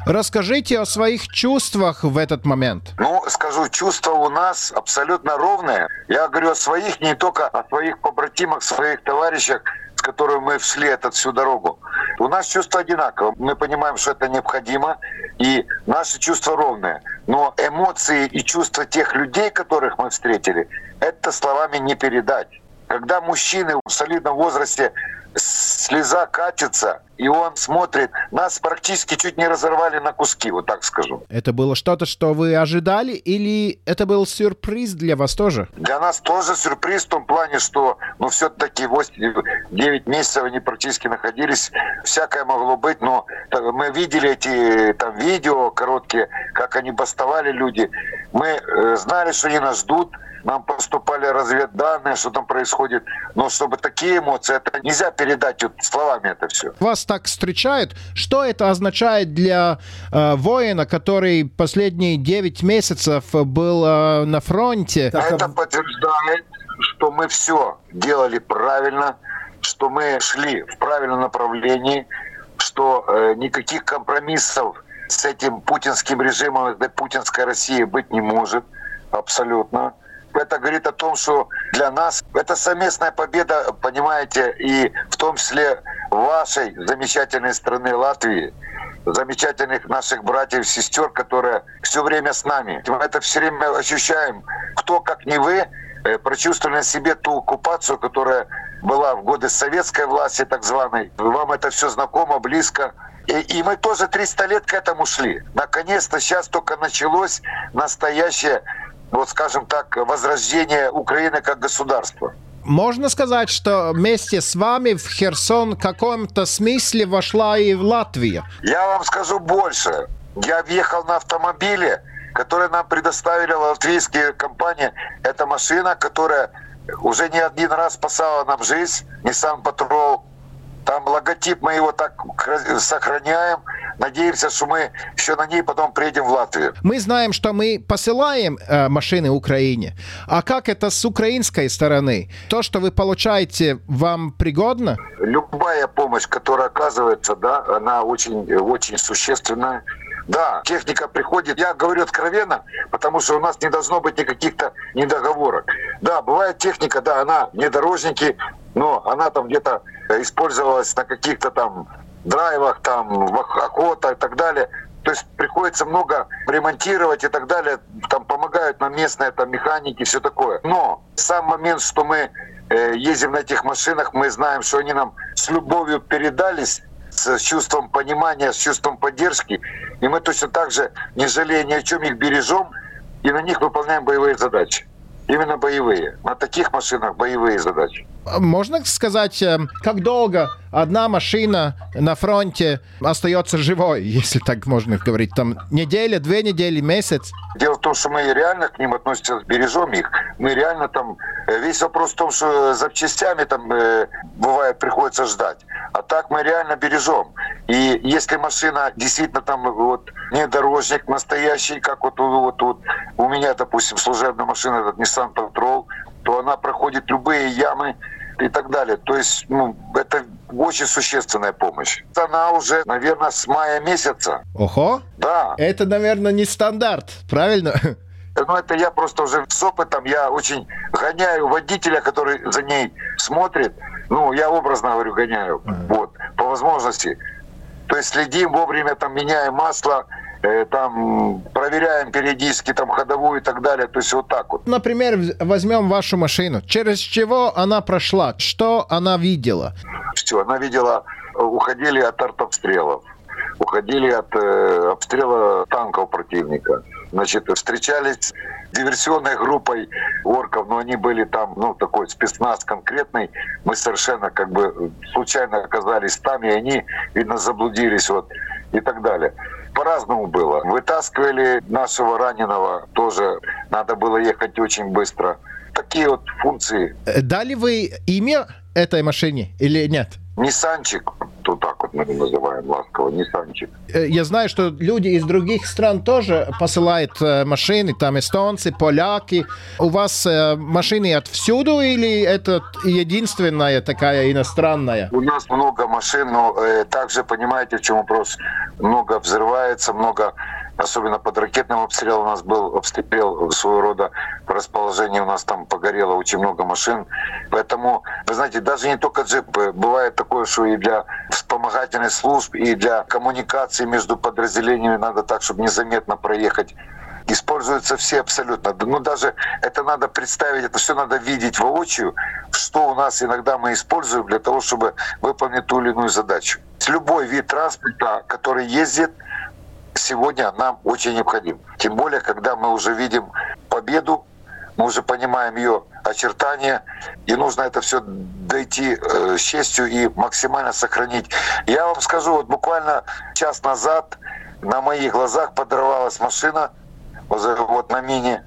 Расскажите о своих чувствах в этот момент. Ну, скажу, чувства у нас абсолютно ровные. Я говорю о своих, не только о своих побратимах, своих товарищах, с которыми мы шли эту всю дорогу. У нас чувства одинаковые. Мы понимаем, что это необходимо, и наши чувства ровные. Но эмоции и чувства тех людей, которых мы встретили, это словами не передать. Когда мужчины в солидном возрасте слеза катится, и он смотрит, нас практически чуть не разорвали на куски, вот так скажу. Это было что-то, что вы ожидали, или это был сюрприз для вас тоже? Для нас тоже сюрприз в том плане, что ну все-таки 9 месяцев они практически находились, всякое могло быть, но мы видели эти там видео короткие, как они бастовали люди, мы э, знали, что они нас ждут, нам поступали разведданные, что там происходит. Но чтобы такие эмоции, это нельзя передать вот словами это все. Вас так встречают. Что это означает для э, воина, который последние 9 месяцев был э, на фронте? Это подтверждает, что мы все делали правильно, что мы шли в правильном направлении, что э, никаких компромиссов с этим путинским режимом, этой путинской России быть не может абсолютно это говорит о том, что для нас это совместная победа, понимаете, и в том числе вашей замечательной страны Латвии, замечательных наших братьев сестер, которые все время с нами. Мы это все время ощущаем. Кто, как не вы, э, прочувствовали на себе ту оккупацию, которая была в годы советской власти, так званой. Вам это все знакомо, близко. И, и мы тоже 300 лет к этому шли. Наконец-то сейчас только началось настоящее вот скажем так, возрождение Украины как государства. Можно сказать, что вместе с вами в Херсон в каком-то смысле вошла и в Латвию? Я вам скажу больше. Я въехал на автомобиле, который нам предоставили латвийские компании. Это машина, которая уже не один раз спасала нам жизнь. Nissan Patrol там логотип мы его так сохраняем. Надеемся, что мы еще на ней потом приедем в Латвию. Мы знаем, что мы посылаем э, машины Украине. А как это с украинской стороны? То, что вы получаете, вам пригодно? Любая помощь, которая оказывается, да, она очень, очень существенная. Да, техника приходит. Я говорю откровенно, потому что у нас не должно быть никаких-то недоговорок. Да, бывает техника, да, она внедорожники, но она там где-то использовалась на каких-то там драйвах, там, охота и так далее. То есть приходится много ремонтировать и так далее. Там помогают нам местные там, механики, все такое. Но сам момент, что мы э, ездим на этих машинах, мы знаем, что они нам с любовью передались, с чувством понимания, с чувством поддержки. И мы точно так же, не жалея ни о чем, их бережем и на них выполняем боевые задачи. Именно боевые. На таких машинах боевые задачи. Можно сказать, э, как долго одна машина на фронте остается живой, если так можно говорить? Там неделя, две недели, месяц? Дело в том, что мы реально к ним относимся, бережем их. Мы реально там... Э, весь вопрос в том, что запчастями там э, бывает приходится ждать. А так мы реально бережем. И если машина действительно там вот внедорожник настоящий, как вот, вот, вот у меня, допустим, служебная машина, этот Nissan Patrol, то она проходит любые ямы и так далее. То есть ну, это очень существенная помощь. Она уже, наверное, с мая месяца. Ого! Да. Это, наверное, не стандарт, правильно? Ну, это я просто уже с опытом, я очень гоняю водителя, который за ней смотрит. Ну, я образно говорю, гоняю. Mm-hmm. Вот, по возможности. То есть следим вовремя, там, меняем масло, там проверяем периодически там ходовую и так далее. То есть вот так вот. Например, возьмем вашу машину. Через чего она прошла? Что она видела? Все, она видела, э, уходили от артобстрелов, уходили от э, обстрела танков противника. Значит, встречались с диверсионной группой орков, но они были там, ну, такой спецназ конкретный. Мы совершенно как бы случайно оказались там, и они, видно, заблудились вот и так далее по-разному было. Вытаскивали нашего раненого, тоже надо было ехать очень быстро. Такие вот функции. Э, дали вы имя этой машине или нет? Ниссанчик, то так вот мы называем ласково, Ниссанчик. Э, я знаю, что люди из других стран тоже посылают э, машины, там эстонцы, поляки. У вас машины отвсюду или это единственная такая иностранная? У нас много машин, но также понимаете, в чем вопрос. Много взрывается, много особенно под ракетным обстрелом у нас был обстрел своего рода по расположению у нас там погорело очень много машин. Поэтому, вы знаете, даже не только джипы, бывает такое, что и для вспомогательных служб, и для коммуникации между подразделениями надо так, чтобы незаметно проехать используются все абсолютно. Ну, даже это надо представить, это все надо видеть воочию, что у нас иногда мы используем для того, чтобы выполнить ту или иную задачу. Любой вид транспорта, который ездит, сегодня нам очень необходим. Тем более, когда мы уже видим победу, мы уже понимаем ее очертания, и нужно это все дойти э, с честью и максимально сохранить. Я вам скажу, вот буквально час назад на моих глазах подорвалась машина вот, вот на мине.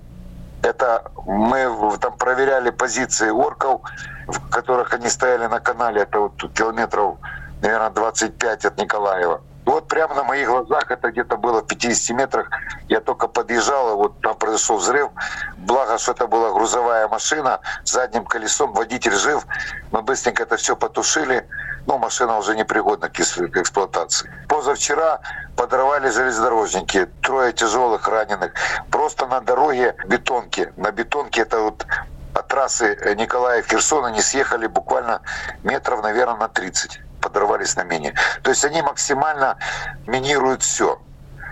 Это мы там проверяли позиции орков, в которых они стояли на канале. Это вот километров, наверное, 25 от Николаева. Вот прямо на моих глазах, это где-то было в 50 метрах, я только подъезжал, и вот там произошел взрыв. Благо, что это была грузовая машина с задним колесом, водитель жив. Мы быстренько это все потушили. Ну, машина уже непригодна к эксплуатации. Позавчера подорвали железнодорожники, трое тяжелых раненых. Просто на дороге бетонки. На бетонке это вот от трассы Николаев-Херсон они съехали буквально метров, наверное, на 30 подорвались на мине. То есть они максимально минируют все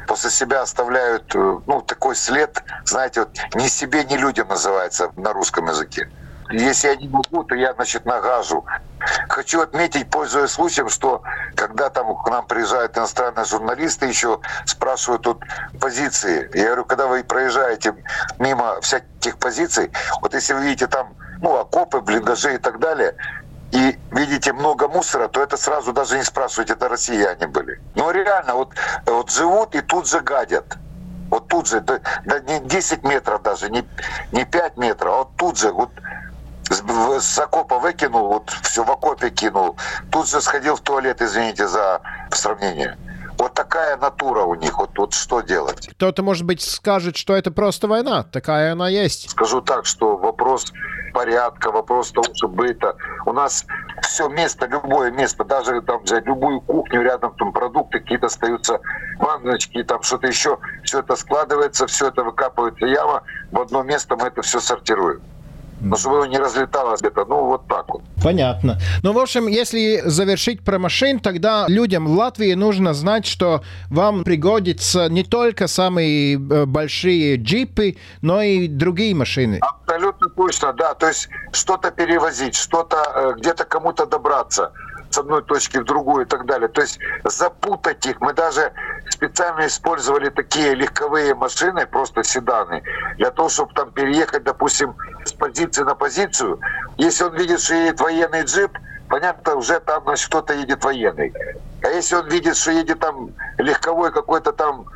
после себя оставляют э, ну, такой след, знаете, вот ни себе, ни людям называется на русском языке. Если я не могу, то я, значит, нагажу. Хочу отметить, пользуясь случаем, что когда там к нам приезжают иностранные журналисты, еще спрашивают тут позиции. Я говорю, когда вы проезжаете мимо всяких позиций, вот если вы видите там ну, окопы, блиндажи и так далее, и видите много мусора, то это сразу даже не спрашивайте, это россияне были. Но реально, вот, вот живут и тут же гадят. Вот тут же, да, да не 10 метров даже, не, не 5 метров, а вот тут же, вот с, с окопа выкинул, вот все в окопе кинул, тут же сходил в туалет, извините за сравнение. Вот такая натура у них. Вот, вот что делать? Кто-то, может быть, скажет, что это просто война. Такая она есть. Скажу так, что вопрос порядка, вопрос того, что быта. У нас все место, любое место, даже там взять любую кухню, рядом там продукты какие-то остаются, ванночки, там что-то еще. Все это складывается, все это выкапывается яма. В одно место мы это все сортируем. Но чтобы оно не разлеталось где-то, ну вот так вот. Понятно. Ну, в общем, если завершить про машин, тогда людям в Латвии нужно знать, что вам пригодятся не только самые э, большие джипы, но и другие машины. Абсолютно точно, да. То есть что-то перевозить, что-то э, где-то кому-то добраться с одной точки в другую и так далее. То есть запутать их. Мы даже специально использовали такие легковые машины, просто седаны, для того, чтобы там переехать, допустим, с позиции на позицию. Если он видит, что едет военный джип, понятно, уже там значит, кто-то едет военный. А если он видит, что едет там легковой какой-то там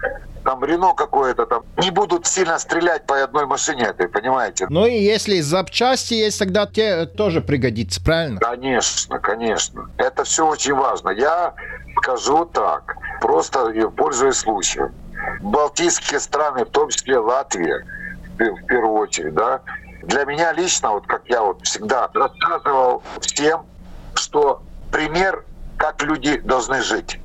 там Рено какое-то там, не будут сильно стрелять по одной машине этой, понимаете? Ну и если запчасти есть, тогда те тоже пригодится, правильно? Конечно, конечно. Это все очень важно. Я скажу так, просто пользуясь случаем. Балтийские страны, в том числе Латвия, в первую очередь, да, для меня лично, вот как я вот всегда рассказывал всем, что пример, как люди должны жить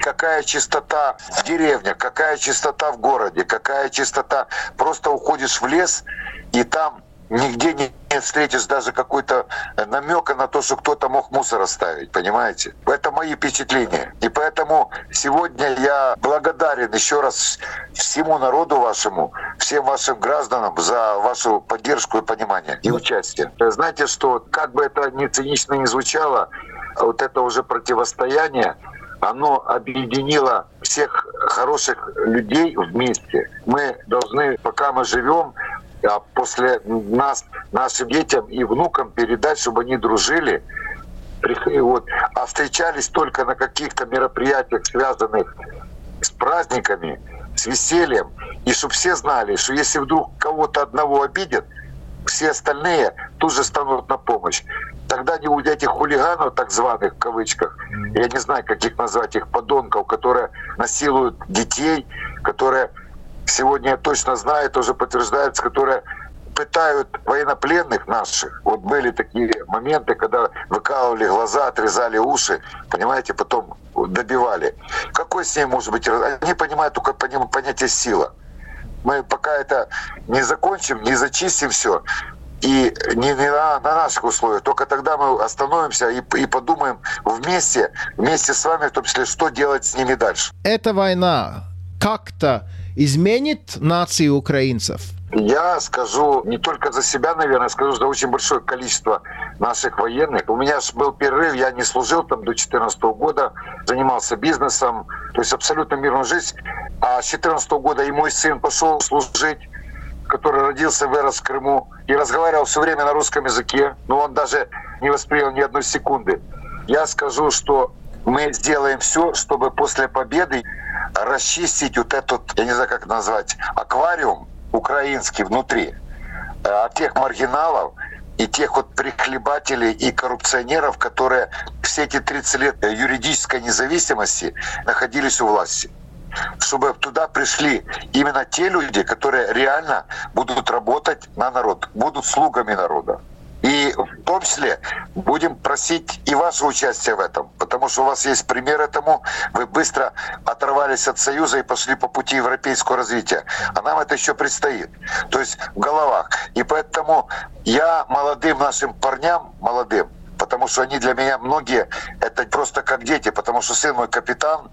какая чистота в деревне, какая чистота в городе, какая чистота. Просто уходишь в лес, и там нигде не встретишь даже какой-то намека на то, что кто-то мог мусор оставить, понимаете? Это мои впечатления. И поэтому сегодня я благодарен еще раз всему народу вашему, всем вашим гражданам за вашу поддержку и понимание и участие. Знаете, что как бы это ни цинично ни звучало, вот это уже противостояние, оно объединило всех хороших людей вместе. Мы должны, пока мы живем, а после нас, нашим детям и внукам передать, чтобы они дружили, вот, а встречались только на каких-то мероприятиях, связанных с праздниками, с весельем, и чтобы все знали, что если вдруг кого-то одного обидят, все остальные тут же станут на помощь. Тогда не у этих хулиганов, так званых, в кавычках, я не знаю, как их назвать, их подонков, которые насилуют детей, которые сегодня я точно знаю, тоже подтверждается, которые пытают военнопленных наших. Вот были такие моменты, когда выкалывали глаза, отрезали уши, понимаете, потом добивали. Какой с ней может быть? Они понимают только понятие сила. Мы пока это не закончим, не зачистим все, и не, не на, на наших условиях. Только тогда мы остановимся и, и подумаем вместе, вместе с вами, в том числе, что делать с ними дальше. Эта война как-то изменит нации украинцев? Я скажу не только за себя, наверное, скажу за очень большое количество наших военных. У меня же был перерыв, я не служил там до 2014 года, занимался бизнесом, то есть абсолютно мирную жизнь. А с 2014 года и мой сын пошел служить который родился, вырос в Крыму и разговаривал все время на русском языке, но он даже не воспринял ни одной секунды. Я скажу, что мы сделаем все, чтобы после победы расчистить вот этот, я не знаю, как назвать, аквариум украинский внутри э, от тех маргиналов и тех вот прихлебателей и коррупционеров, которые все эти 30 лет юридической независимости находились у власти чтобы туда пришли именно те люди, которые реально будут работать на народ, будут слугами народа. И в том числе будем просить и ваше участие в этом, потому что у вас есть пример этому. Вы быстро оторвались от Союза и пошли по пути европейского развития. А нам это еще предстоит. То есть в головах. И поэтому я молодым нашим парням, молодым, потому что они для меня многие, это просто как дети, потому что сын мой капитан,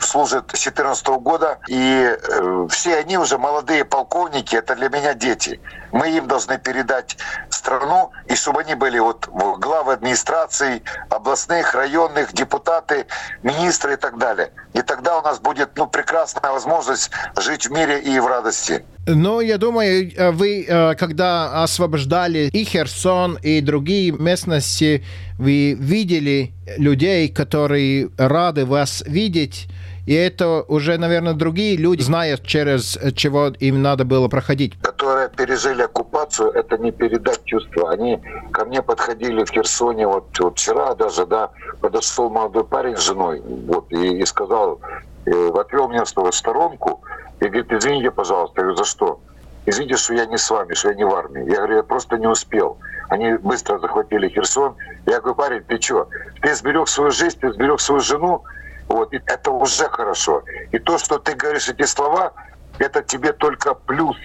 служит с 14 года, и э, все они уже молодые полковники, это для меня дети. Мы им должны передать страну, и чтобы они были вот главы администрации, областных, районных, депутаты, министры и так далее. И тогда у нас будет ну, прекрасная возможность жить в мире и в радости. Ну, я думаю, э, вы, э, когда освобождали и Херсон, и другие местности, вы видели людей, которые рады вас видеть, и это уже, наверное, другие люди знают, через чего им надо было проходить. Которые пережили оккупацию, это не передать чувства. Они ко мне подходили в Херсоне, вот, вот вчера даже, да, подошел молодой парень с женой, вот, и, и сказал, отвел меня в сторонку, и говорит, извините, пожалуйста. Я говорю, за что? Извините, что я не с вами, что я не в армии. Я говорю, я просто не успел. Они быстро захватили Херсон. Я говорю, парень, ты что? Ты сберег свою жизнь, ты сберег свою жену, вот, и это уже хорошо. И то, что ты говоришь эти слова, это тебе только плюс.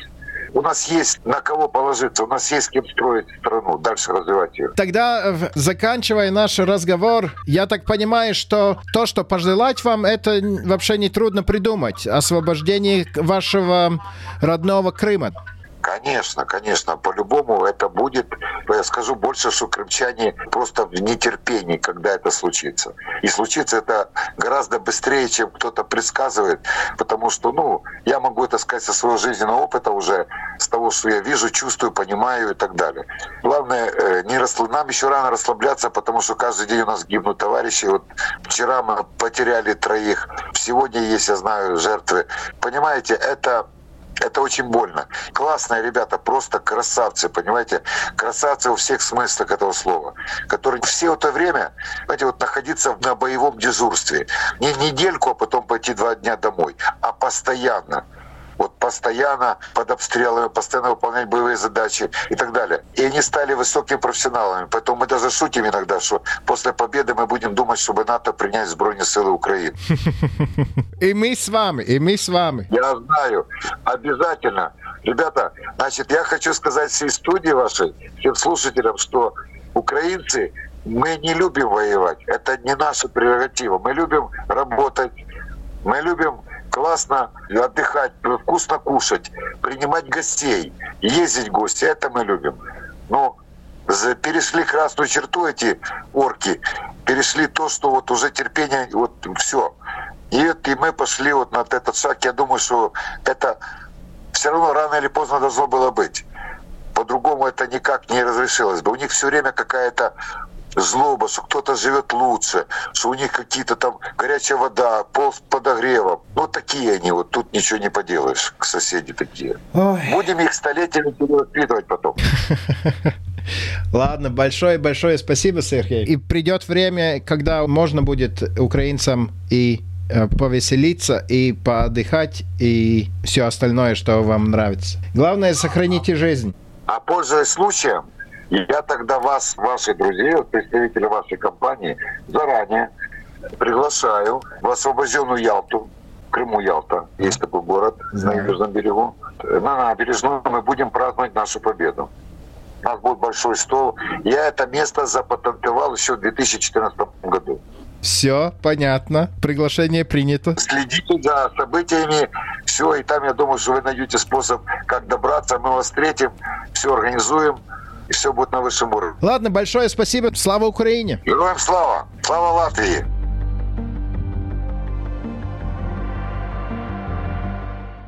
У нас есть на кого положиться, у нас есть с кем строить страну, дальше развивать ее. Тогда, э, заканчивая наш разговор, я так понимаю, что то, что пожелать вам, это вообще не трудно придумать. Освобождение вашего родного Крыма. Конечно, конечно, по-любому это будет, я скажу, больше, что крымчане просто в нетерпении, когда это случится. И случится это гораздо быстрее, чем кто-то предсказывает, потому что, ну, я могу это сказать со своего жизненного опыта уже, с того, что я вижу, чувствую, понимаю и так далее. Главное, э, не расслабляться. Нам еще рано расслабляться, потому что каждый день у нас гибнут товарищи. Вот вчера мы потеряли троих, сегодня есть, я знаю, жертвы. Понимаете, это это очень больно. Классные ребята, просто красавцы, понимаете? Красавцы во всех смыслах этого слова. Которые все это время, знаете, вот находиться на боевом дежурстве. Не недельку, а потом пойти два дня домой, а постоянно вот постоянно под обстрелами, постоянно выполнять боевые задачи и так далее. И они стали высокими профессионалами. Поэтому мы даже шутим иногда, что после победы мы будем думать, чтобы НАТО принять сбройные силы Украины. И мы с вами, и мы с вами. Я знаю, обязательно. Ребята, значит, я хочу сказать всей студии вашей, всем слушателям, что украинцы, мы не любим воевать. Это не наша прерогатива. Мы любим работать, мы любим классно отдыхать, вкусно кушать, принимать гостей, ездить в гости. Это мы любим. Но перешли красную черту эти орки, перешли то, что вот уже терпение, вот все. И, и мы пошли вот на этот шаг. Я думаю, что это все равно рано или поздно должно было быть. По-другому это никак не разрешилось бы. У них все время какая-то злоба, что кто-то живет лучше, что у них какие-то там горячая вода, пол с подогревом. Ну, такие они, вот тут ничего не поделаешь, к соседи такие. Ой. Будем их столетиями перевоспитывать потом. Ладно, большое-большое спасибо, Сергей. И придет время, когда можно будет украинцам и э, повеселиться и поотдыхать и все остальное, что вам нравится. Главное, сохраните жизнь. А пользуясь случаем, я тогда вас, ваших друзей, представителей вашей компании, заранее приглашаю в освобожденную Ялту, Крыму Ялта, есть такой город на Южном берегу. На набережную мы будем праздновать нашу победу. У нас будет большой стол. Я это место запатентовал еще в 2014 году. Все, понятно. Приглашение принято. Следите за событиями. Все, и там я думаю, что вы найдете способ, как добраться. Мы вас встретим, все организуем и все будет на высшем уровне. Ладно, большое спасибо. Слава Украине! Героям слава! Слава Латвии!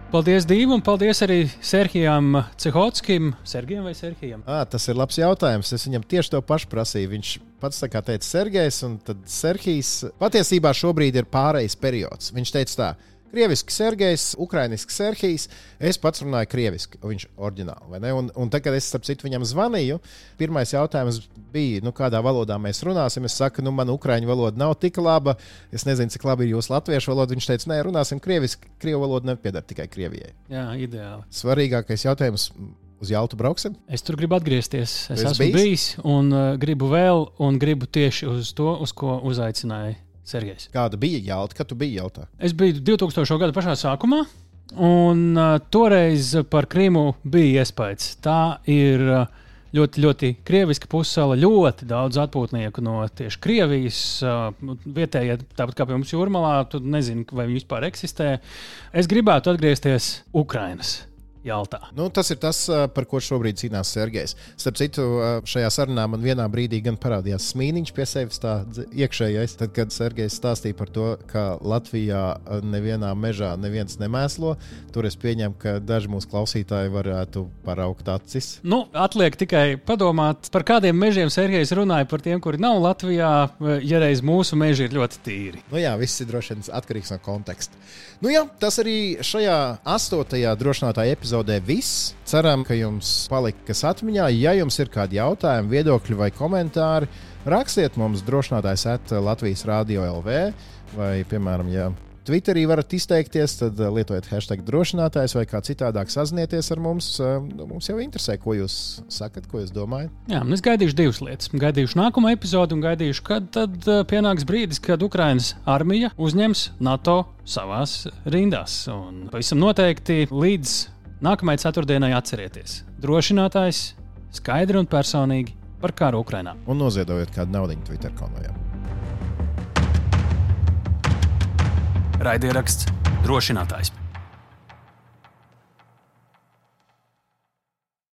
Paldies Dievam, paldies arī Serhijam Cehotskim. Sergejam vai Serhijam? À, tas ir labs jautājums. Es viņam tieši to pašu prasīju. Viņš pats tā kā teica Sergejs, un tad Serhijs patiesībā šobrīd ir pārejas periods. Viņš teica tā, Krieviski Sergejs, Ukrāņiski Serhijs. Es pats runāju krieviski, viņš ir oriģināli. Un, un tad, kad es starp citu viņam zvanīju, pirmais jautājums bija, nu, kādā valodā mēs runāsim. Es saku, nu, man ukrāņu valoda nav tik laba. Es nezinu, cik labi ir jūsu latviešu valoda. Viņš teica, nē, runāsim krieviski. Krievu valoda nepieder tikai Krievijai. Jā, ideāli. Svarīgākais jautājums. Uz Jālu brauksim? Es tur gribu atgriezties. Es, es esmu bijis, bijis un uh, gribu vēl, un gribu tieši uz to, uz ko uzaicināju Sergejs. Kāda bija jauta, kad tu biji jautā? Es biju 2000. gada pašā sākumā. Un uh, toreiz par Krīmu bija iespējas. Tā ir uh, ļoti, ļoti krieviska pusēla, ļoti daudz atpūtnieku no tieši Krievijas. Uh, vietējie, tāpat kā pie mums jūrmalā, tu nezini, vai viņi vispār eksistē. Es gribētu atgriezties Ukrainas Jaltā. Nu, tas ir tas, par ko šobrīd cīnās Sergejs. Starp citu, šajā sarunā man vienā brīdī gan parādījās smīniņš pie sevis, tā iekšējais. Tad, kad Sergejs stāstīja par to, ka Latvijā nevienā mežā neviens nemēslo, tur es pieņemu, ka daži mūsu klausītāji varētu paraukt acis. Nu, atliek tikai padomāt, par kādiem mežiem Sergejs runāja par tiem, kuri nav Latvijā, ja reiz mūsu meži ir ļoti tīri. Nu jā, viss ir droši vien atkarīgs no konteksta. Nu jā, tas arī šajā astotajā drošinātāja epizodē viss. Ceram, ka jums palika kas atmiņā. Ja jums ir kādi jautājumi, viedokļi vai komentāri, rakstiet mums drošinātājs at Latvijas Rādio LV vai, piemēram, ja Twitterī varat izteikties, tad eh, lietojiet hashtag drošinātājs vai kā citādāk sazinieties ar mums. Eh, nu, mums jau interesē, ko jūs sakat, ko jūs domājat. Jā, es gaidīšu divas lietas. Gaidīšu nākamo epizodu un gaidīšu, kad tad eh, pienāks brīdis, kad Ukraiņas armija uzņems NATO savās rindās. Un pavisam noteikti līdz nākamajai ceturtdienai atcerieties. Drošinātājs skaidri un personīgi par karu Ukrajinā. Un noziedojiet kādu naudu Twitter konvojam. Raidieraksts drošinātājs.